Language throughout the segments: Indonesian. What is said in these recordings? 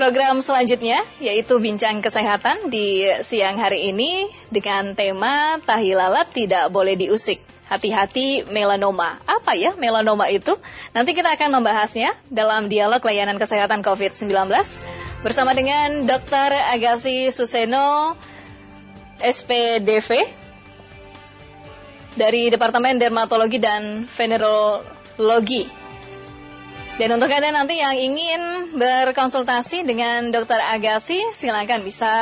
program selanjutnya yaitu bincang kesehatan di siang hari ini dengan tema tahi lalat tidak boleh diusik. Hati-hati melanoma. Apa ya melanoma itu? Nanti kita akan membahasnya dalam dialog layanan kesehatan COVID-19 bersama dengan Dr. Agassi Suseno, SPDV dari Departemen Dermatologi dan Venerologi dan untuk Anda nanti yang ingin berkonsultasi dengan Dr. Agassi, silakan bisa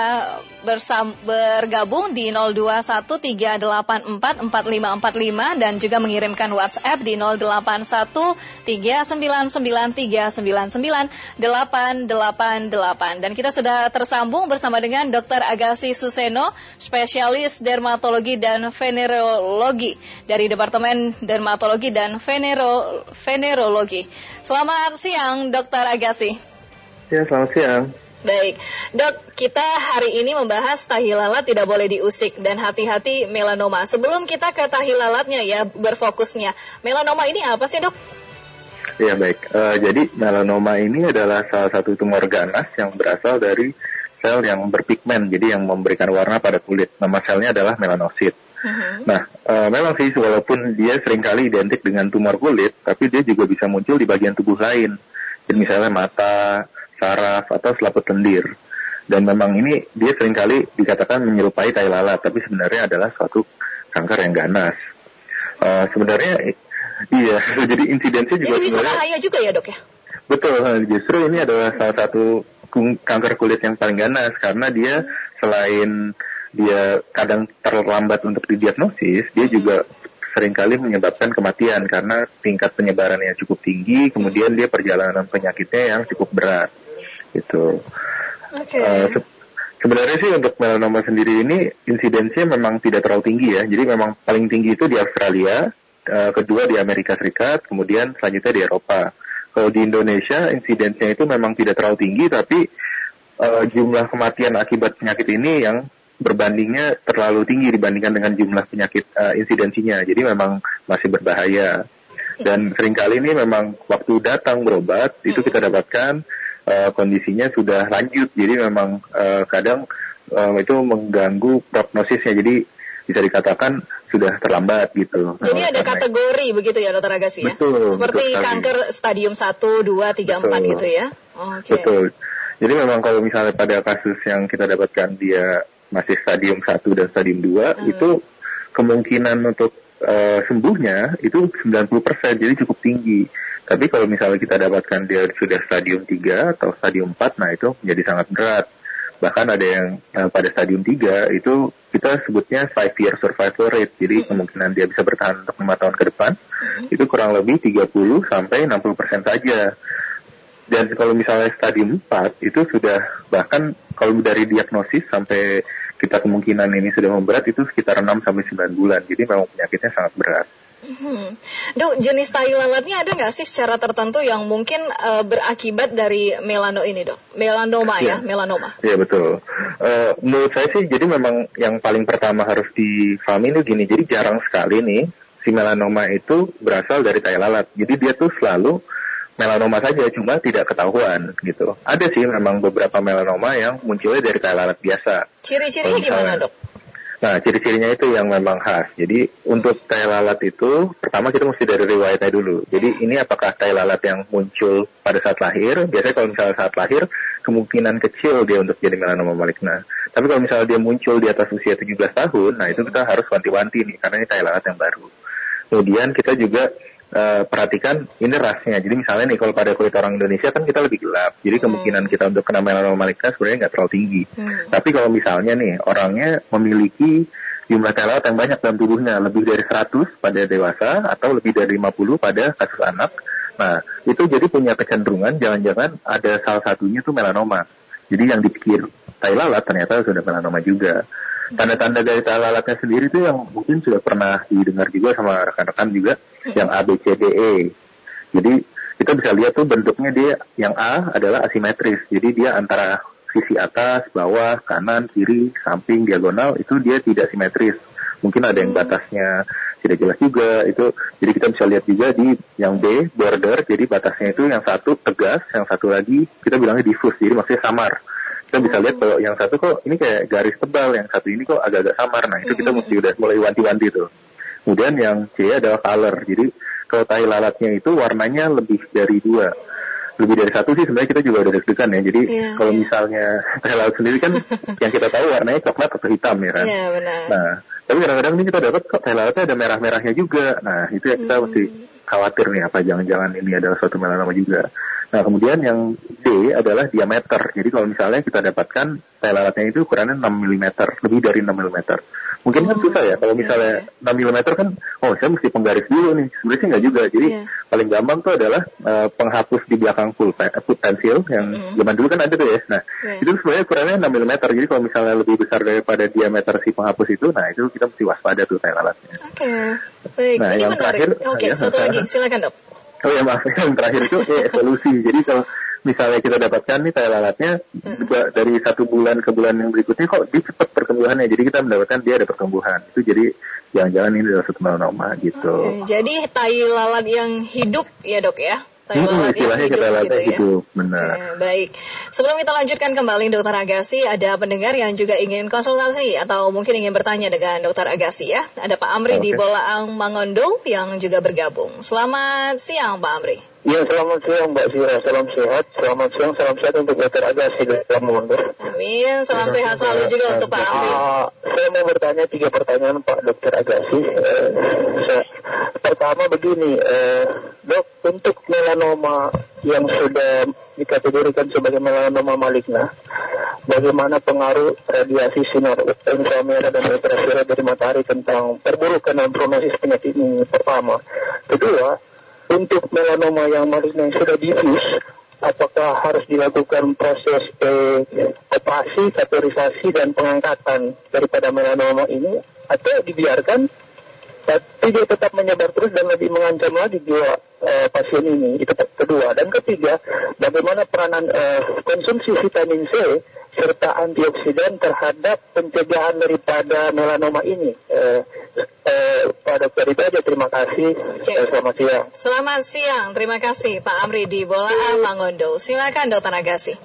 bersam, bergabung di 0213844545 dan juga mengirimkan WhatsApp di 081399399888. Dan kita sudah tersambung bersama dengan Dr. Agassi Suseno, spesialis dermatologi dan venerologi dari Departemen Dermatologi dan Venero, Venerologi. Selamat siang, Dokter Agassi. Ya, selamat siang. Baik, dok, kita hari ini membahas tahi lalat tidak boleh diusik dan hati-hati melanoma. Sebelum kita ke tahi lalatnya ya, berfokusnya. Melanoma ini apa sih dok? Ya baik, uh, jadi melanoma ini adalah salah satu tumor ganas yang berasal dari sel yang berpigmen, jadi yang memberikan warna pada kulit. Nama selnya adalah melanosit. Uh-huh. Nah, uh, memang sih walaupun dia sering kali identik dengan tumor kulit, tapi dia juga bisa muncul di bagian tubuh lain. Jadi misalnya mata, saraf, atau selaput lendir. Dan memang ini dia sering kali dikatakan menyerupai tai lalat, tapi sebenarnya adalah suatu kanker yang ganas. Uh, sebenarnya iya, jadi insidensi juga Jadi bisa bahaya juga ya dok ya? Betul, justru ini adalah salah satu kanker kulit yang paling ganas karena dia selain dia kadang terlambat untuk didiagnosis, dia juga sering kali menyebabkan kematian karena tingkat penyebarannya cukup tinggi, kemudian dia perjalanan penyakitnya yang cukup berat. Gitu. Okay. Uh, se sebenarnya sih untuk melanoma sendiri ini insidensinya memang tidak terlalu tinggi ya. Jadi memang paling tinggi itu di Australia, uh, kedua di Amerika Serikat, kemudian selanjutnya di Eropa. Kalau di Indonesia insidensinya itu memang tidak terlalu tinggi, tapi uh, jumlah kematian akibat penyakit ini yang berbandingnya terlalu tinggi dibandingkan dengan jumlah penyakit uh, insidensinya. Jadi memang masih berbahaya. Dan sering kali ini memang waktu datang berobat itu kita dapatkan uh, kondisinya sudah lanjut. Jadi memang uh, kadang uh, itu mengganggu prognosisnya. Jadi bisa dikatakan sudah terlambat gitu. Jadi ada kategori itu. begitu ya dokter Agassi ya? Betul. Seperti betul kanker stadium 1, 2, 3, betul. 4 gitu ya? Okay. Betul. Jadi memang kalau misalnya pada kasus yang kita dapatkan dia masih stadium 1 dan stadium 2 hmm. itu kemungkinan untuk uh, sembuhnya itu 90% jadi cukup tinggi. Tapi kalau misalnya kita dapatkan dia sudah stadium 3 atau stadium 4 nah itu menjadi sangat berat. Bahkan ada yang uh, pada stadium 3 itu kita sebutnya 5 year survival rate. Jadi hmm. kemungkinan dia bisa bertahan untuk 5 tahun ke depan hmm. itu kurang lebih 30 sampai 60% saja. Dan kalau misalnya stadium 4 itu sudah bahkan kalau dari diagnosis sampai kita kemungkinan ini sudah memberat itu sekitar 6 sampai 9 bulan. Jadi memang penyakitnya sangat berat. Hmm. Dok, jenis tai lalatnya ada nggak sih secara tertentu yang mungkin uh, berakibat dari melano ini, dok? Melanoma ya, ya melanoma. Iya betul. Uh, menurut saya sih, jadi memang yang paling pertama harus difahami itu gini. Jadi jarang sekali nih si melanoma itu berasal dari tai lalat. Jadi dia tuh selalu melanoma saja, cuma tidak ketahuan gitu. Ada sih memang beberapa melanoma yang munculnya dari tai lalat biasa. Ciri-cirinya gimana dok? Nah, ciri-cirinya itu yang memang khas. Jadi untuk tai lalat itu, pertama kita mesti dari riwayatnya dulu. Jadi ini apakah tai lalat yang muncul pada saat lahir? Biasanya kalau misalnya saat lahir, kemungkinan kecil dia untuk jadi melanoma maligna. Tapi kalau misalnya dia muncul di atas usia 17 tahun, nah itu kita harus wanti-wanti nih, karena ini tai lalat yang baru. Kemudian kita juga uh, perhatikan ini rasnya. Jadi misalnya nih kalau pada kulit orang Indonesia kan kita lebih gelap. Jadi hmm. kemungkinan kita untuk kena melanoma maligna sebenarnya nggak terlalu tinggi. Hmm. Tapi kalau misalnya nih orangnya memiliki jumlah telat yang banyak dalam tubuhnya lebih dari 100 pada dewasa atau lebih dari 50 pada kasus anak. Nah, itu jadi punya kecenderungan jangan-jangan ada salah satunya tuh melanoma. Jadi yang dipikir tai lalat ternyata sudah melanoma juga tanda-tanda dari lalatnya sendiri itu yang mungkin sudah pernah didengar juga sama rekan-rekan juga hmm. yang A, B, C, D, E. Jadi kita bisa lihat tuh bentuknya dia yang A adalah asimetris. Jadi dia antara sisi atas, bawah, kanan, kiri, samping, diagonal itu dia tidak simetris. Mungkin ada yang hmm. batasnya tidak jelas juga itu jadi kita bisa lihat juga di yang B border jadi batasnya itu yang satu tegas yang satu lagi kita bilangnya diffuse jadi maksudnya samar kita bisa lihat kalau yang satu kok ini kayak garis tebal yang satu ini kok agak-agak samar nah itu kita mesti udah mulai wanti-wanti tuh kemudian yang C adalah color jadi kalau tai lalatnya itu warnanya lebih dari dua lebih dari satu sih sebenarnya kita juga udah deg-degan ya. Jadi yeah, kalau yeah. misalnya tai lalat sendiri kan yang kita tahu warnanya coklat atau hitam ya kan. Yeah, benar. Nah, tapi kadang-kadang ini kita dapat kok tai lalatnya ada merah-merahnya juga. Nah, itu ya kita hmm. mesti khawatir nih apa jangan-jangan ini adalah suatu melanoma juga. Nah, kemudian yang D adalah diameter. Jadi kalau misalnya kita dapatkan tai lalatnya itu ukurannya 6 mm, lebih dari 6 mm. Mungkin kan susah ya kalau misalnya yeah, 6 mm kan, oh saya mesti penggaris dulu nih. Sebenarnya nggak juga. Jadi yeah. paling gampang tuh adalah uh, penghapus di belakang full, pencil yang mm -hmm. zaman dulu kan ada tuh ya. Nah yeah. itu sebenarnya ukurannya 6 mm. Jadi kalau misalnya lebih besar daripada diameter si penghapus itu, nah itu kita mesti waspada tuh kayak alatnya. Oke, okay. baik. Nah Ini yang menarik. terakhir, oke okay, ya, satu lagi, silakan dok. Oh ya maaf, yang terakhir itu ya, evolusi. Jadi kalau misalnya kita dapatkan nih tai lalatnya hmm. dari satu bulan ke bulan yang berikutnya kok dia cepat pertumbuhannya jadi kita mendapatkan dia ada pertumbuhan itu jadi jangan-jangan ini adalah satu melanoma gitu okay. jadi tai lalat yang hidup ya dok ya Tai lalat hmm, yang hidup, kita gitu ya. hidup, benar. Oke, baik. Sebelum kita lanjutkan kembali Dokter Agassi, ada pendengar yang juga ingin konsultasi atau mungkin ingin bertanya dengan Dokter Agassi ya. Ada Pak Amri okay. di Bolaang Mangondo yang juga bergabung. Selamat siang Pak Amri. Ya, selamat siang Mbak Sira. Salam sehat. Selamat siang, salam sehat untuk Dokter Agassi dalam mundur. Amin. Salam sehat selalu juga untuk Pak Amri. Uh, saya mau bertanya tiga pertanyaan Pak Dokter Agassi. Uh, saya, pertama begini, uh, dok, untuk melanoma yang sudah dikategorikan sebagai melanoma maligna, bagaimana pengaruh radiasi sinar inframerah dan ultraviolet dari matahari tentang perburukan dan prognosis penyakit ini pertama. Kedua, untuk melanoma yang maligna yang sudah difus, apakah harus dilakukan proses eh, operasi, kategorisasi, dan pengangkatan daripada melanoma ini, atau dibiarkan tapi dia tetap menyebar terus dan lebih mengancam lagi jiwa uh, pasien ini. Itu kedua. Dan ketiga, bagaimana peranan uh, konsumsi vitamin C serta antioksidan terhadap pencegahan daripada melanoma ini. Uh, uh, Pak Dokter itu aja, terima kasih. Uh, selamat siang. Selamat siang, terima kasih Pak Amri di Bolaan Mangondo. Silakan Dokter Nagasi.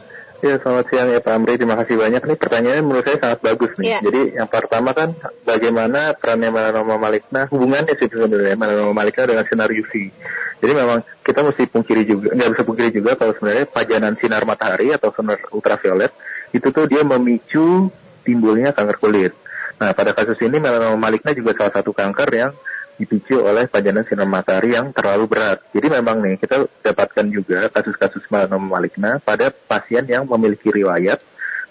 Ya, selamat siang ya Pak Amri. Terima kasih banyak. Nih pertanyaannya menurut saya sangat bagus nih. Yeah. Jadi yang pertama kan bagaimana perannya melanoma maligna, hubungannya sih sebenarnya melanoma maligna dengan sinar UV. Jadi memang kita mesti pungkiri juga, nggak bisa pungkiri juga kalau sebenarnya pajanan sinar matahari atau sinar ultraviolet itu tuh dia memicu timbulnya kanker kulit. Nah, pada kasus ini melanoma maligna juga salah satu kanker yang dipicu oleh pajanan sinar matahari yang terlalu berat. Jadi memang nih kita dapatkan juga kasus-kasus melanoma maligna pada pasien yang memiliki riwayat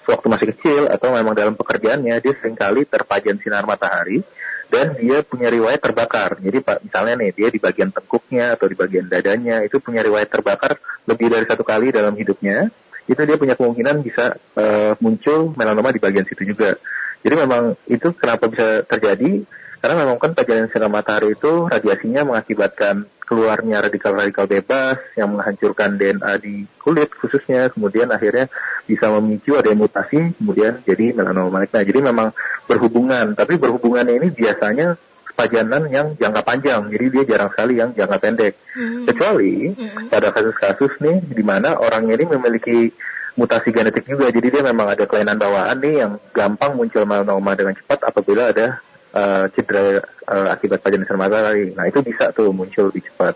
sewaktu masih kecil atau memang dalam pekerjaannya dia sering kali terpajan sinar matahari dan dia punya riwayat terbakar. Jadi misalnya nih dia di bagian tengkuknya atau di bagian dadanya itu punya riwayat terbakar lebih dari satu kali dalam hidupnya. Itu dia punya kemungkinan bisa uh, muncul melanoma di bagian situ juga. Jadi memang itu kenapa bisa terjadi karena memang kan pajanan sinar matahari itu radiasinya mengakibatkan keluarnya radikal-radikal bebas yang menghancurkan DNA di kulit khususnya, kemudian akhirnya bisa memicu ada mutasi, kemudian jadi melanoma maligna. Jadi memang berhubungan, tapi berhubungannya ini biasanya pajanan yang jangka panjang, jadi dia jarang sekali yang jangka pendek. Hmm. Kecuali hmm. pada kasus-kasus nih di mana orang ini memiliki mutasi genetik juga, jadi dia memang ada kelainan bawaan nih yang gampang muncul melanoma dengan cepat apabila ada uh, cedera uh, akibat pajanan sinar matahari. Nah itu bisa tuh muncul lebih cepat.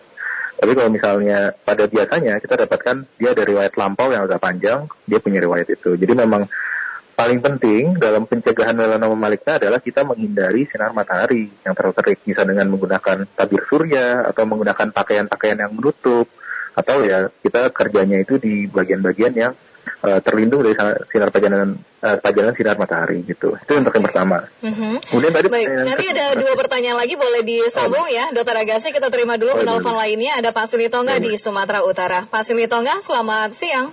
Tapi kalau misalnya pada biasanya kita dapatkan dia ada riwayat lampau yang agak panjang, dia punya riwayat itu. Jadi memang paling penting dalam pencegahan melanoma maligna adalah kita menghindari sinar matahari yang terlalu terik, bisa dengan menggunakan tabir surya atau menggunakan pakaian-pakaian yang menutup, atau ya kita kerjanya itu di bagian-bagian yang uh, terlindung dari sinar pajanan uh, pajanan sinar matahari gitu. Itu untuk yang pertama. Mm-hmm. Kemudian tadi Baik, nanti ada dua pertanyaan lagi boleh disambung oh. ya, Dokter Agassi kita terima dulu oh, penelpon lainnya ada Pak Silitonga oh, di Sumatera Utara. Pak Silitonga, selamat siang.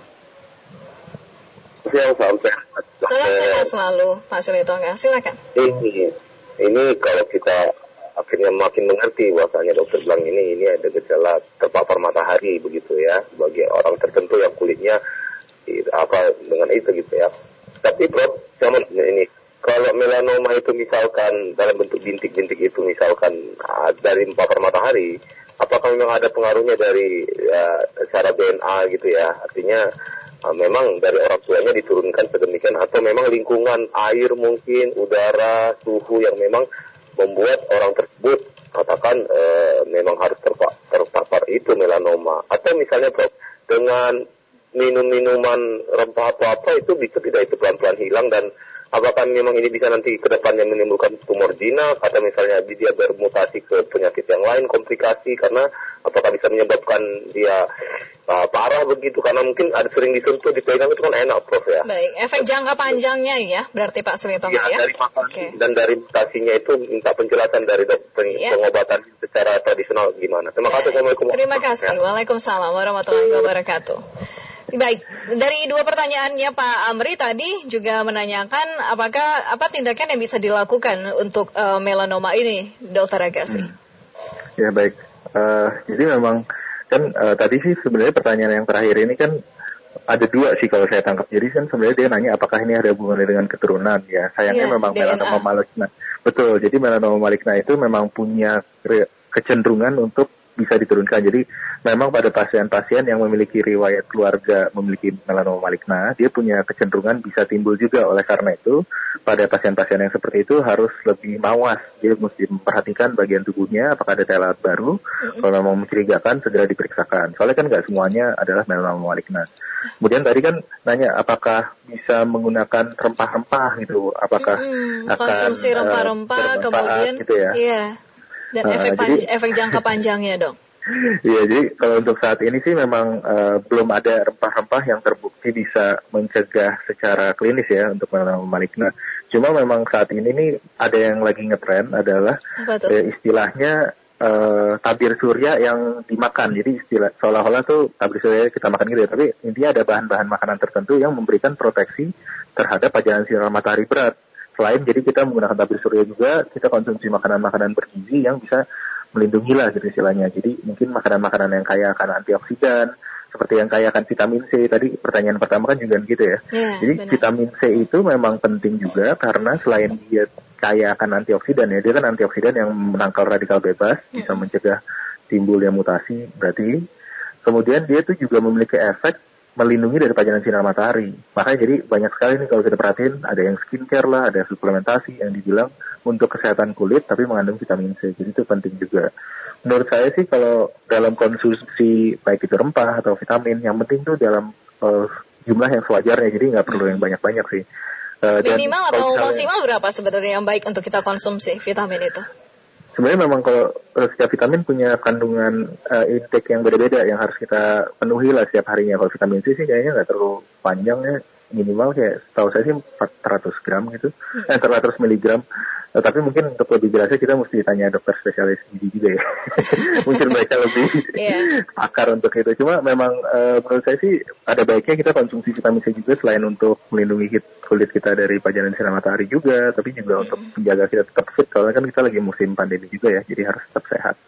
Siang, salam sehat. Salam sehat selalu, Pak Silitonga. Silakan. Ini, ini kalau kita akhirnya makin mengerti bahwasanya dokter bilang ini ini ada gejala terpapar matahari begitu ya bagi orang tertentu yang kulitnya apa dengan itu gitu ya. Tapi Prof, zaman ini kalau melanoma itu misalkan dalam bentuk bintik-bintik itu misalkan uh, dari papar matahari, apakah memang ada pengaruhnya dari uh, secara DNA gitu ya? Artinya memang dari orang tuanya diturunkan sedemikian atau memang lingkungan air mungkin, udara, suhu yang memang membuat orang tersebut katakan uh, memang harus terpa terpapar itu melanoma. Atau misalnya Prof dengan minum minuman rempah apa apa itu bisa tidak itu pelan-pelan hilang dan apakah memang ini bisa nanti ke depannya menimbulkan tumor jinak atau misalnya dia bermutasi ke penyakit yang lain komplikasi karena apakah bisa menyebabkan dia uh, parah begitu karena mungkin ada sering disentuh dipegang itu kan enak prof ya. Baik, efek jangka panjangnya ya berarti Pak Sri ya, ya? dari okay. dan dari mutasinya itu minta penjelasan dari dokter ya. pengobatan secara tradisional gimana. Terima kasih. Assalamualaikum. Terima kasih. Waalaikumsalam warahmatullahi wabarakatuh. Baik, dari dua pertanyaannya Pak Amri tadi juga menanyakan apakah apa tindakan yang bisa dilakukan untuk uh, melanoma ini, Dokter Agassi? Hmm. Ya baik, uh, jadi memang kan uh, tadi sih sebenarnya pertanyaan yang terakhir ini kan ada dua sih kalau saya tangkap. Jadi kan sebenarnya dia nanya apakah ini ada hubungannya dengan keturunan ya. Sayangnya yeah, memang DNA. melanoma maligna. Betul, jadi melanoma maligna itu memang punya kecenderungan untuk bisa diturunkan. Jadi memang pada pasien-pasien yang memiliki riwayat keluarga memiliki melanoma maligna, dia punya kecenderungan bisa timbul juga. Oleh karena itu, pada pasien-pasien yang seperti itu harus lebih mawas. Dia mesti memperhatikan bagian tubuhnya apakah ada telat baru. Mm-hmm. Kalau mau mencurigakan, segera diperiksakan. Soalnya kan nggak semuanya adalah melanoma maligna. Kemudian tadi kan nanya apakah bisa menggunakan rempah-rempah gitu, apakah mm-hmm. akan konsumsi eh, rempah-rempah, uh, kemudian gitu ya. Iya dan uh, efek jadi, efek jangka panjangnya dong. Iya, jadi kalau untuk saat ini sih memang uh, belum ada rempah-rempah yang terbukti bisa mencegah secara klinis ya untuk melanoma maligna. Cuma memang saat ini nih ada yang lagi ngetren adalah uh, istilahnya uh, tabir surya yang dimakan. Jadi istilah seolah-olah tuh tabir surya kita makan gitu ya. Tapi intinya ada bahan-bahan makanan tertentu yang memberikan proteksi terhadap pajanan sinar matahari berat. Selain jadi kita menggunakan tabir surya juga, kita konsumsi makanan-makanan bergizi yang bisa melindungi lah gitu istilahnya. Jadi mungkin makanan-makanan yang kaya akan antioksidan, seperti yang kaya akan vitamin C tadi pertanyaan pertama kan juga gitu ya. ya Jadi benar. vitamin C itu memang penting juga karena selain dia kaya akan antioksidan ya, dia kan antioksidan yang menangkal radikal bebas, hmm. bisa mencegah timbulnya mutasi berarti. Kemudian dia itu juga memiliki efek melindungi dari pajanan sinar matahari. Makanya jadi banyak sekali nih kalau kita perhatiin ada yang skincare lah, ada suplementasi yang dibilang untuk kesehatan kulit tapi mengandung vitamin C. Jadi itu penting juga. Menurut saya sih kalau dalam konsumsi baik itu rempah atau vitamin, yang penting tuh dalam uh, jumlah yang sewajarnya. Jadi nggak perlu yang banyak-banyak sih. Uh, Minimal atau maksimal berapa sebenarnya yang baik untuk kita konsumsi vitamin itu? Sebenarnya memang kalau uh, setiap vitamin punya kandungan uh, intake yang beda-beda yang harus kita penuhi lah setiap harinya. Kalau vitamin C sih kayaknya nggak terlalu panjang ya, minimal kayak setahu saya sih 400 gram gitu, hmm. eh 400 miligram. Uh, tapi mungkin untuk lebih jelasnya kita mesti tanya dokter spesialis gizi juga ya. mungkin mereka lebih yeah. akar untuk itu. Cuma memang uh, menurut saya sih ada baiknya kita konsumsi vitamin C juga selain untuk melindungi kulit kita dari pajanan sinar matahari juga, tapi juga hmm. untuk menjaga kita tetap fit. Karena kan kita lagi musim pandemi juga ya, jadi harus tetap sehat.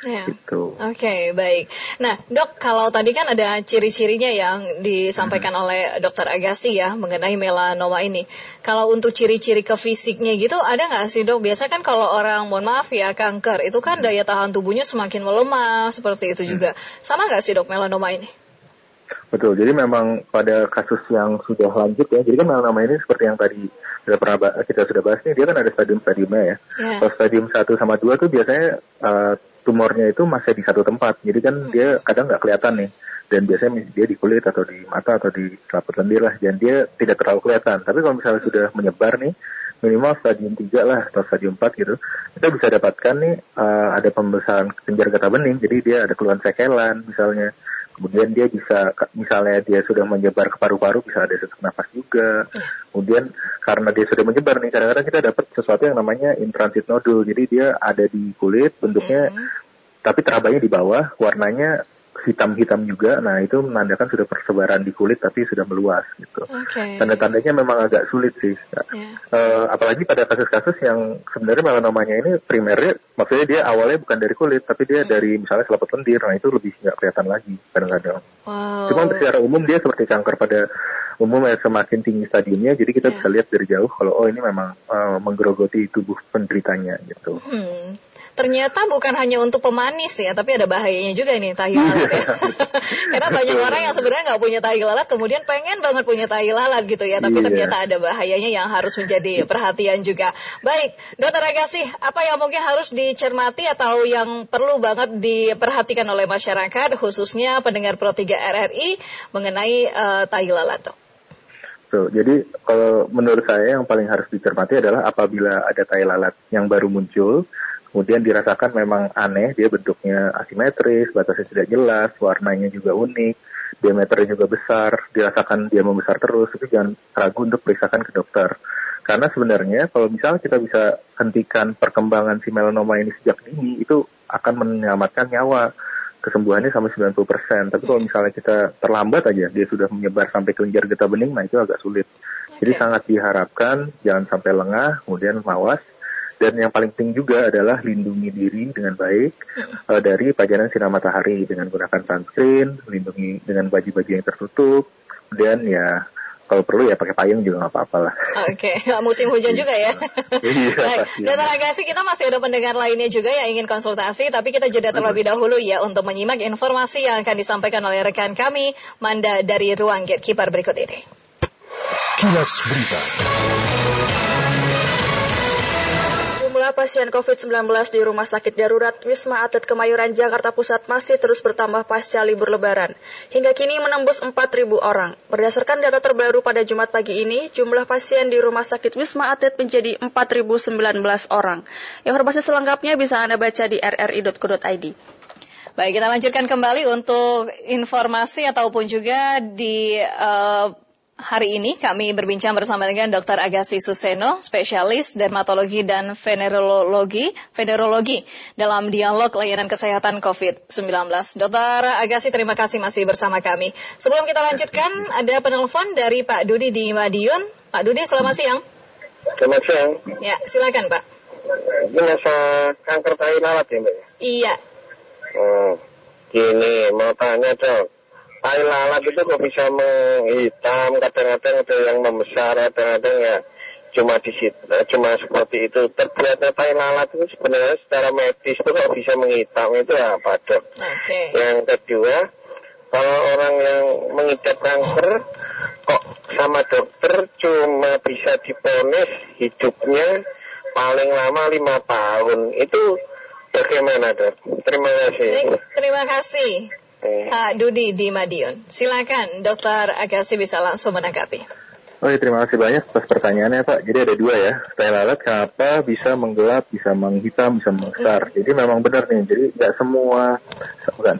Ya. Gitu. Oke, okay, baik. Nah, dok, kalau tadi kan ada ciri-cirinya yang disampaikan hmm. oleh dokter Agassi ya mengenai melanoma ini. Kalau untuk ciri-ciri ke fisiknya gitu, ada nggak sih dok? Biasa kan kalau orang, mohon maaf ya, kanker, itu kan daya tahan tubuhnya semakin melemah, seperti itu juga. Sama nggak sih dok melanoma ini? Betul, jadi memang pada kasus yang sudah lanjut ya, jadi kan melanoma ini seperti yang tadi sudah pernah kita sudah bahas nih, dia kan ada stadium-stadiumnya ya. Yeah. Kalau stadium 1 sama 2 tuh biasanya uh, tumornya itu masih di satu tempat. Jadi kan hmm. dia kadang nggak kelihatan nih. Dan biasanya dia di kulit atau di mata atau di selaput lendir lah. Dan dia tidak terlalu kelihatan. Tapi kalau misalnya sudah menyebar nih, minimal stadium 3 lah atau stadium 4 gitu, kita bisa dapatkan nih uh, ada pembesaran kelenjar getah bening. Jadi dia ada keluhan sekelan misalnya kemudian dia bisa misalnya dia sudah menyebar ke paru-paru bisa ada sesak nafas juga kemudian karena dia sudah menyebar nih kadang-kadang kita dapat sesuatu yang namanya intransit nodul jadi dia ada di kulit bentuknya mm -hmm. tapi terabanya di bawah warnanya hitam-hitam juga. Nah, itu menandakan sudah persebaran di kulit tapi sudah meluas gitu. Okay. Tanda-tandanya memang agak sulit sih. Yeah. Ya. Uh, apalagi pada kasus-kasus yang sebenarnya melanomanya ini primernya maksudnya dia awalnya bukan dari kulit tapi dia hmm. dari misalnya selaput lendir. Nah, itu lebih nggak kelihatan lagi kadang-kadang. Wow. Cuma secara umum dia seperti kanker pada umum ya semakin tinggi stadiumnya, jadi kita Ya. bisa lihat dari jauh kalau oh ini memang uh, menggerogoti tubuh penderitanya gitu. Hmm. Ternyata bukan hanya untuk pemanis ya, tapi ada bahayanya juga nih tahi lalat ya. Karena banyak orang yang sebenarnya nggak punya tahi lalat, kemudian pengen banget punya tahi lalat gitu ya, tapi Iya. ternyata ada bahayanya yang harus menjadi perhatian juga. Baik, Dokter Agassi, apa yang mungkin harus dicermati atau yang perlu banget diperhatikan oleh masyarakat, khususnya pendengar Pro 3 RRI mengenai eh, tahi lalat? Dok? So, jadi kalau menurut saya yang paling harus dicermati adalah apabila ada tai lalat yang baru muncul, kemudian dirasakan memang aneh, dia bentuknya asimetris, batasnya tidak jelas, warnanya juga unik, diameternya juga besar, dirasakan dia membesar terus, itu jangan ragu untuk periksakan ke dokter. Karena sebenarnya kalau misalnya kita bisa hentikan perkembangan si melanoma ini sejak dini, itu akan menyelamatkan nyawa kesembuhannya sampai 90%. Tapi kalau misalnya kita terlambat aja, dia sudah menyebar sampai kelenjar getah bening, nah itu agak sulit. Jadi Oke. sangat diharapkan jangan sampai lengah, kemudian mawas. Dan yang paling penting juga adalah lindungi diri dengan baik eh, dari pajanan sinar matahari dengan gunakan sunscreen, lindungi dengan baju-baju yang tertutup, dan ya kalau perlu ya pakai payung juga nggak apa-apa lah. Oke, musim hujan juga ya. Iya, Baik. Dokter Agassi, kita masih ada pendengar lainnya juga yang ingin konsultasi, tapi kita jeda terlebih dahulu ya untuk menyimak informasi yang akan disampaikan oleh rekan kami, Manda dari Ruang Gatekeeper berikut ini. Kilas Berita. Jumlah pasien COVID-19 di Rumah Sakit Darurat Wisma Atlet Kemayoran Jakarta Pusat masih terus bertambah pasca libur lebaran. Hingga kini menembus 4.000 orang. Berdasarkan data terbaru pada Jumat pagi ini, jumlah pasien di Rumah Sakit Wisma Atlet menjadi 4.019 orang. Informasi selengkapnya bisa Anda baca di rri.co.id. Baik, kita lanjutkan kembali untuk informasi ataupun juga di eh, hari ini kami berbincang bersama dengan Dr. Agassi Suseno, spesialis dermatologi dan venerologi, venerologi dalam dialog layanan kesehatan COVID-19. Dr. Agassi, terima kasih masih bersama kami. Sebelum kita lanjutkan, ada penelpon dari Pak Dudi di Madiun. Pak Dudi, selamat siang. Selamat siang. Ya, silakan Pak. Ini masalah kanker tai lalat ya Mbak? Iya, Oh, gini, mau tanya dong. Tai lalat itu kok bisa menghitam, kadang-kadang ada yang membesar, kadang-kadang ya cuma di situ, cuma seperti itu. Terbuatnya tai lalat itu sebenarnya secara medis itu kok bisa menghitam itu apa dok? oke. Yang kedua, kalau orang yang mengidap kanker kok sama dokter cuma bisa diponis hidupnya paling lama lima tahun. Itu bagaimana dok? Terima kasih. Terima kasih. Eh, Pak Dudi di Madiun. Silakan Dokter Agassi bisa langsung menanggapi. Oh ya, terima kasih banyak atas pertanyaannya Pak. Jadi ada dua ya. Tai lalat kenapa bisa menggelap, bisa menghitam, bisa membesar. Jadi memang benar nih. Jadi nggak semua, bukan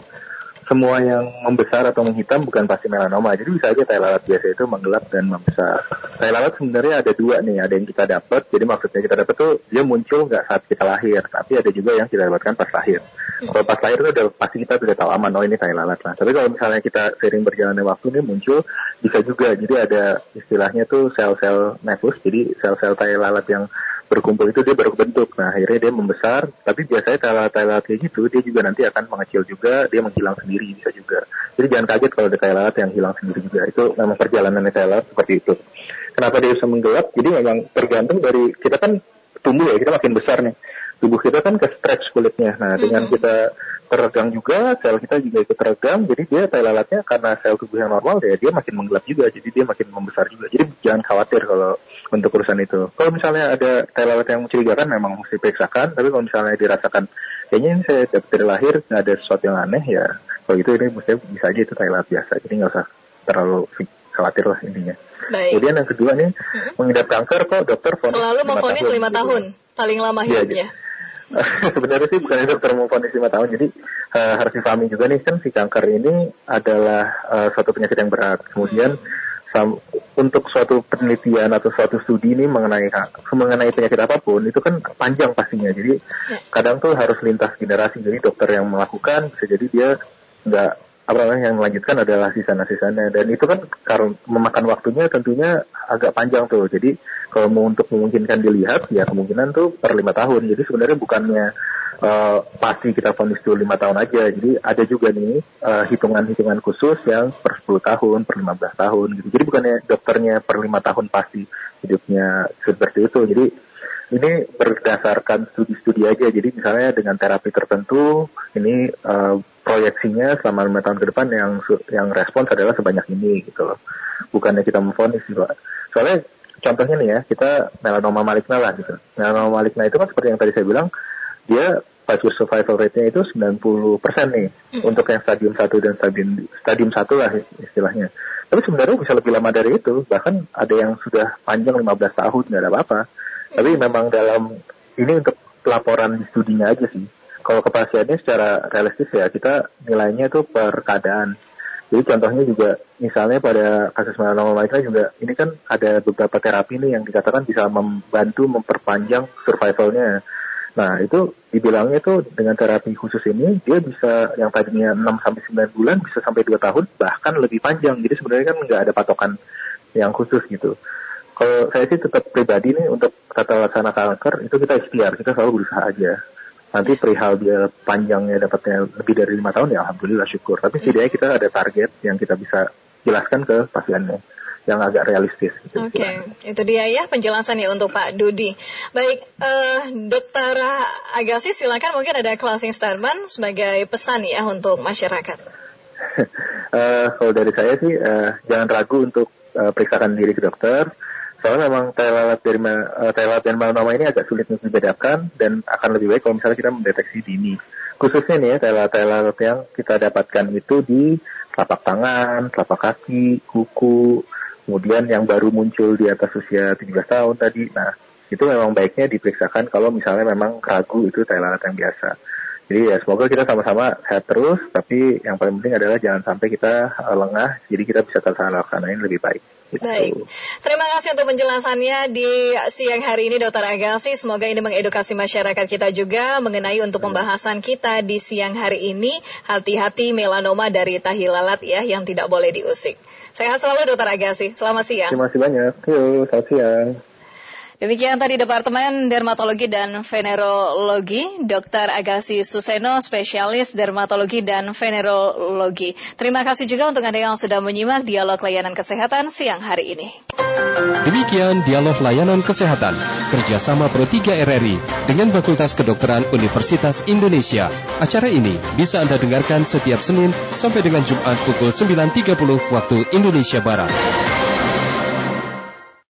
semua yang membesar atau menghitam bukan pasti melanoma. Jadi bisa aja tai lalat biasa itu menggelap dan membesar. Tai lalat sebenarnya ada dua nih. Ada yang kita dapat. Jadi maksudnya kita dapat tuh dia muncul nggak saat kita lahir, tapi ada juga yang kita dapatkan pas lahir. Kalau pas lahir itu udah pasti kita sudah tahu aman. Oh ini tai lalat lah. Tapi kalau misalnya kita sering berjalannya waktu ini muncul bisa juga. Jadi ada istilahnya tuh sel-sel nefus. Jadi sel-sel tai lalat yang berkumpul itu dia baru bentuk. Nah akhirnya dia membesar. Tapi biasanya tai lalat-tai lalat kayak gitu dia juga nanti akan mengecil juga. Dia menghilang sendiri bisa juga. Jadi jangan kaget kalau ada tai lalat yang hilang sendiri juga. Itu memang perjalanan tai lalat seperti itu. Kenapa dia bisa menggelap? Jadi memang tergantung dari kita kan tumbuh ya kita makin besar nih. Tubuh kita kan ke stretch kulitnya. Nah dengan kita teregang juga, sel kita juga ikut teregang. Jadi dia tai lalatnya karena sel tubuh yang normal ya dia makin menggelap juga. Jadi dia makin membesar juga. Jadi jangan khawatir kalau untuk urusan itu. Kalau misalnya ada tai lalat yang mencurigakan memang mesti periksakan. Tapi kalau misalnya dirasakan kayaknya ini saya dari lahir nggak ada sesuatu yang aneh ya. Kalau gitu ini mesti bisa aja itu tai lalat biasa. Jadi nggak usah terlalu khawatir lah intinya. Baik. Kemudian yang kedua nih, mengidap kanker kok dokter vonis Selalu lima memvonis lima gitu. tahun, paling lama Iya, hidupnya. Sebenarnya sih bukan dokter memvonis lima tahun, jadi eh, harus dipahami juga nih kan si kanker ini adalah eh, suatu penyakit yang berat. Kemudian sam- untuk suatu penelitian atau suatu studi ini mengenai mengenai penyakit apa pun itu kan panjang pastinya. Jadi kadang tuh harus lintas generasi. Jadi dokter yang melakukan bisa jadi dia nggak apa namanya yang melanjutkan adalah sisanya-sisanya dan itu kan karena memakan waktunya tentunya agak panjang tuh jadi kalau mau untuk memungkinkan dilihat ya kemungkinan tuh per lima tahun jadi sebenarnya bukannya uh, pasti kita vonis dulu lima tahun aja. Jadi ada juga nih uh, hitungan-hitungan khusus yang per 10 tahun, per 15 tahun gitu. Jadi bukannya dokternya per lima tahun pasti hidupnya seperti itu. Jadi ini berdasarkan studi-studi aja. Jadi misalnya dengan terapi tertentu, ini uh, proyeksinya selama lima tahun ke depan yang yang respons adalah sebanyak ini gitu loh. Bukannya kita memfonis sih Pak. Soalnya contohnya nih ya, kita melanoma maligna lah gitu. Melanoma maligna itu kan seperti yang tadi saya bilang, dia five survival rate-nya itu 90 persen nih mm. untuk yang stadium 1 dan stadium stadium 1 lah istilahnya. Tapi sebenarnya bisa lebih lama dari itu, bahkan ada yang sudah panjang 15 tahun nggak ada apa-apa. Mm. Tapi memang dalam ini untuk pelaporan studinya aja sih. Kalau ke pasiennya secara realistis ya kita nilainya itu per keadaan jadi contohnya juga misalnya pada kasus melanoma maligna juga ini kan ada beberapa terapi nih yang dikatakan bisa membantu memperpanjang survivalnya. Nah itu dibilangnya tuh dengan terapi khusus ini dia bisa yang tadinya 6 sampai 9 bulan bisa sampai 2 tahun bahkan lebih panjang. Jadi sebenarnya kan nggak ada patokan yang khusus gitu. Kalau saya sih tetap pribadi nih untuk tata laksana kanker itu kita ikhtiar, kita selalu berusaha aja nanti perihal dia panjangnya dapatnya lebih dari lima tahun ya alhamdulillah syukur tapi setidaknya kita ada target yang kita bisa jelaskan ke pasiennya yang agak realistis. Gitu, Oke, okay. itu dia ya penjelasannya untuk Pak Dudi. Baik, uh, Dokter Agassi silakan mungkin ada closing statement sebagai pesan ya untuk masyarakat. uh, kalau dari saya sih uh, jangan ragu untuk uh, periksakan diri ke dokter Soalnya memang tai lalat dari uh, tai lalat dan melanoma ini agak sulit untuk dibedakan dan akan lebih baik kalau misalnya kita mendeteksi dini. Khususnya nih tai lalat yang kita dapatkan itu di telapak tangan, telapak kaki, kuku, kemudian yang baru muncul di atas usia 17 tahun tadi. Nah, itu memang baiknya diperiksakan kalau misalnya memang ragu itu tai lalat yang biasa. Jadi ya semoga kita sama-sama sehat terus, tapi yang paling penting adalah jangan sampai kita lengah, jadi kita bisa terlaksanain lebih baik. Gitu. Baik, terima kasih untuk penjelasannya di siang hari ini Dokter Agassi. Semoga ini mengedukasi masyarakat kita juga mengenai untuk pembahasan kita di siang hari ini. Hati-hati melanoma dari tahi lalat ya yang tidak boleh diusik. Sehat selalu Dokter Agassi. Selamat siang. Terima kasih banyak. Yuk, selamat siang. Demikian tadi Departemen Dermatologi dan Venerologi, Dr. Agassi Suseno, spesialis dermatologi dan venerologi. Terima kasih juga untuk Anda yang sudah menyimak dialog layanan kesehatan siang hari ini. Demikian dialog layanan kesehatan kerjasama Pro 3 RRI dengan Fakultas Kedokteran Universitas Indonesia. Acara ini bisa Anda dengarkan setiap Senin sampai dengan Jumat pukul 9.30 waktu Indonesia Barat.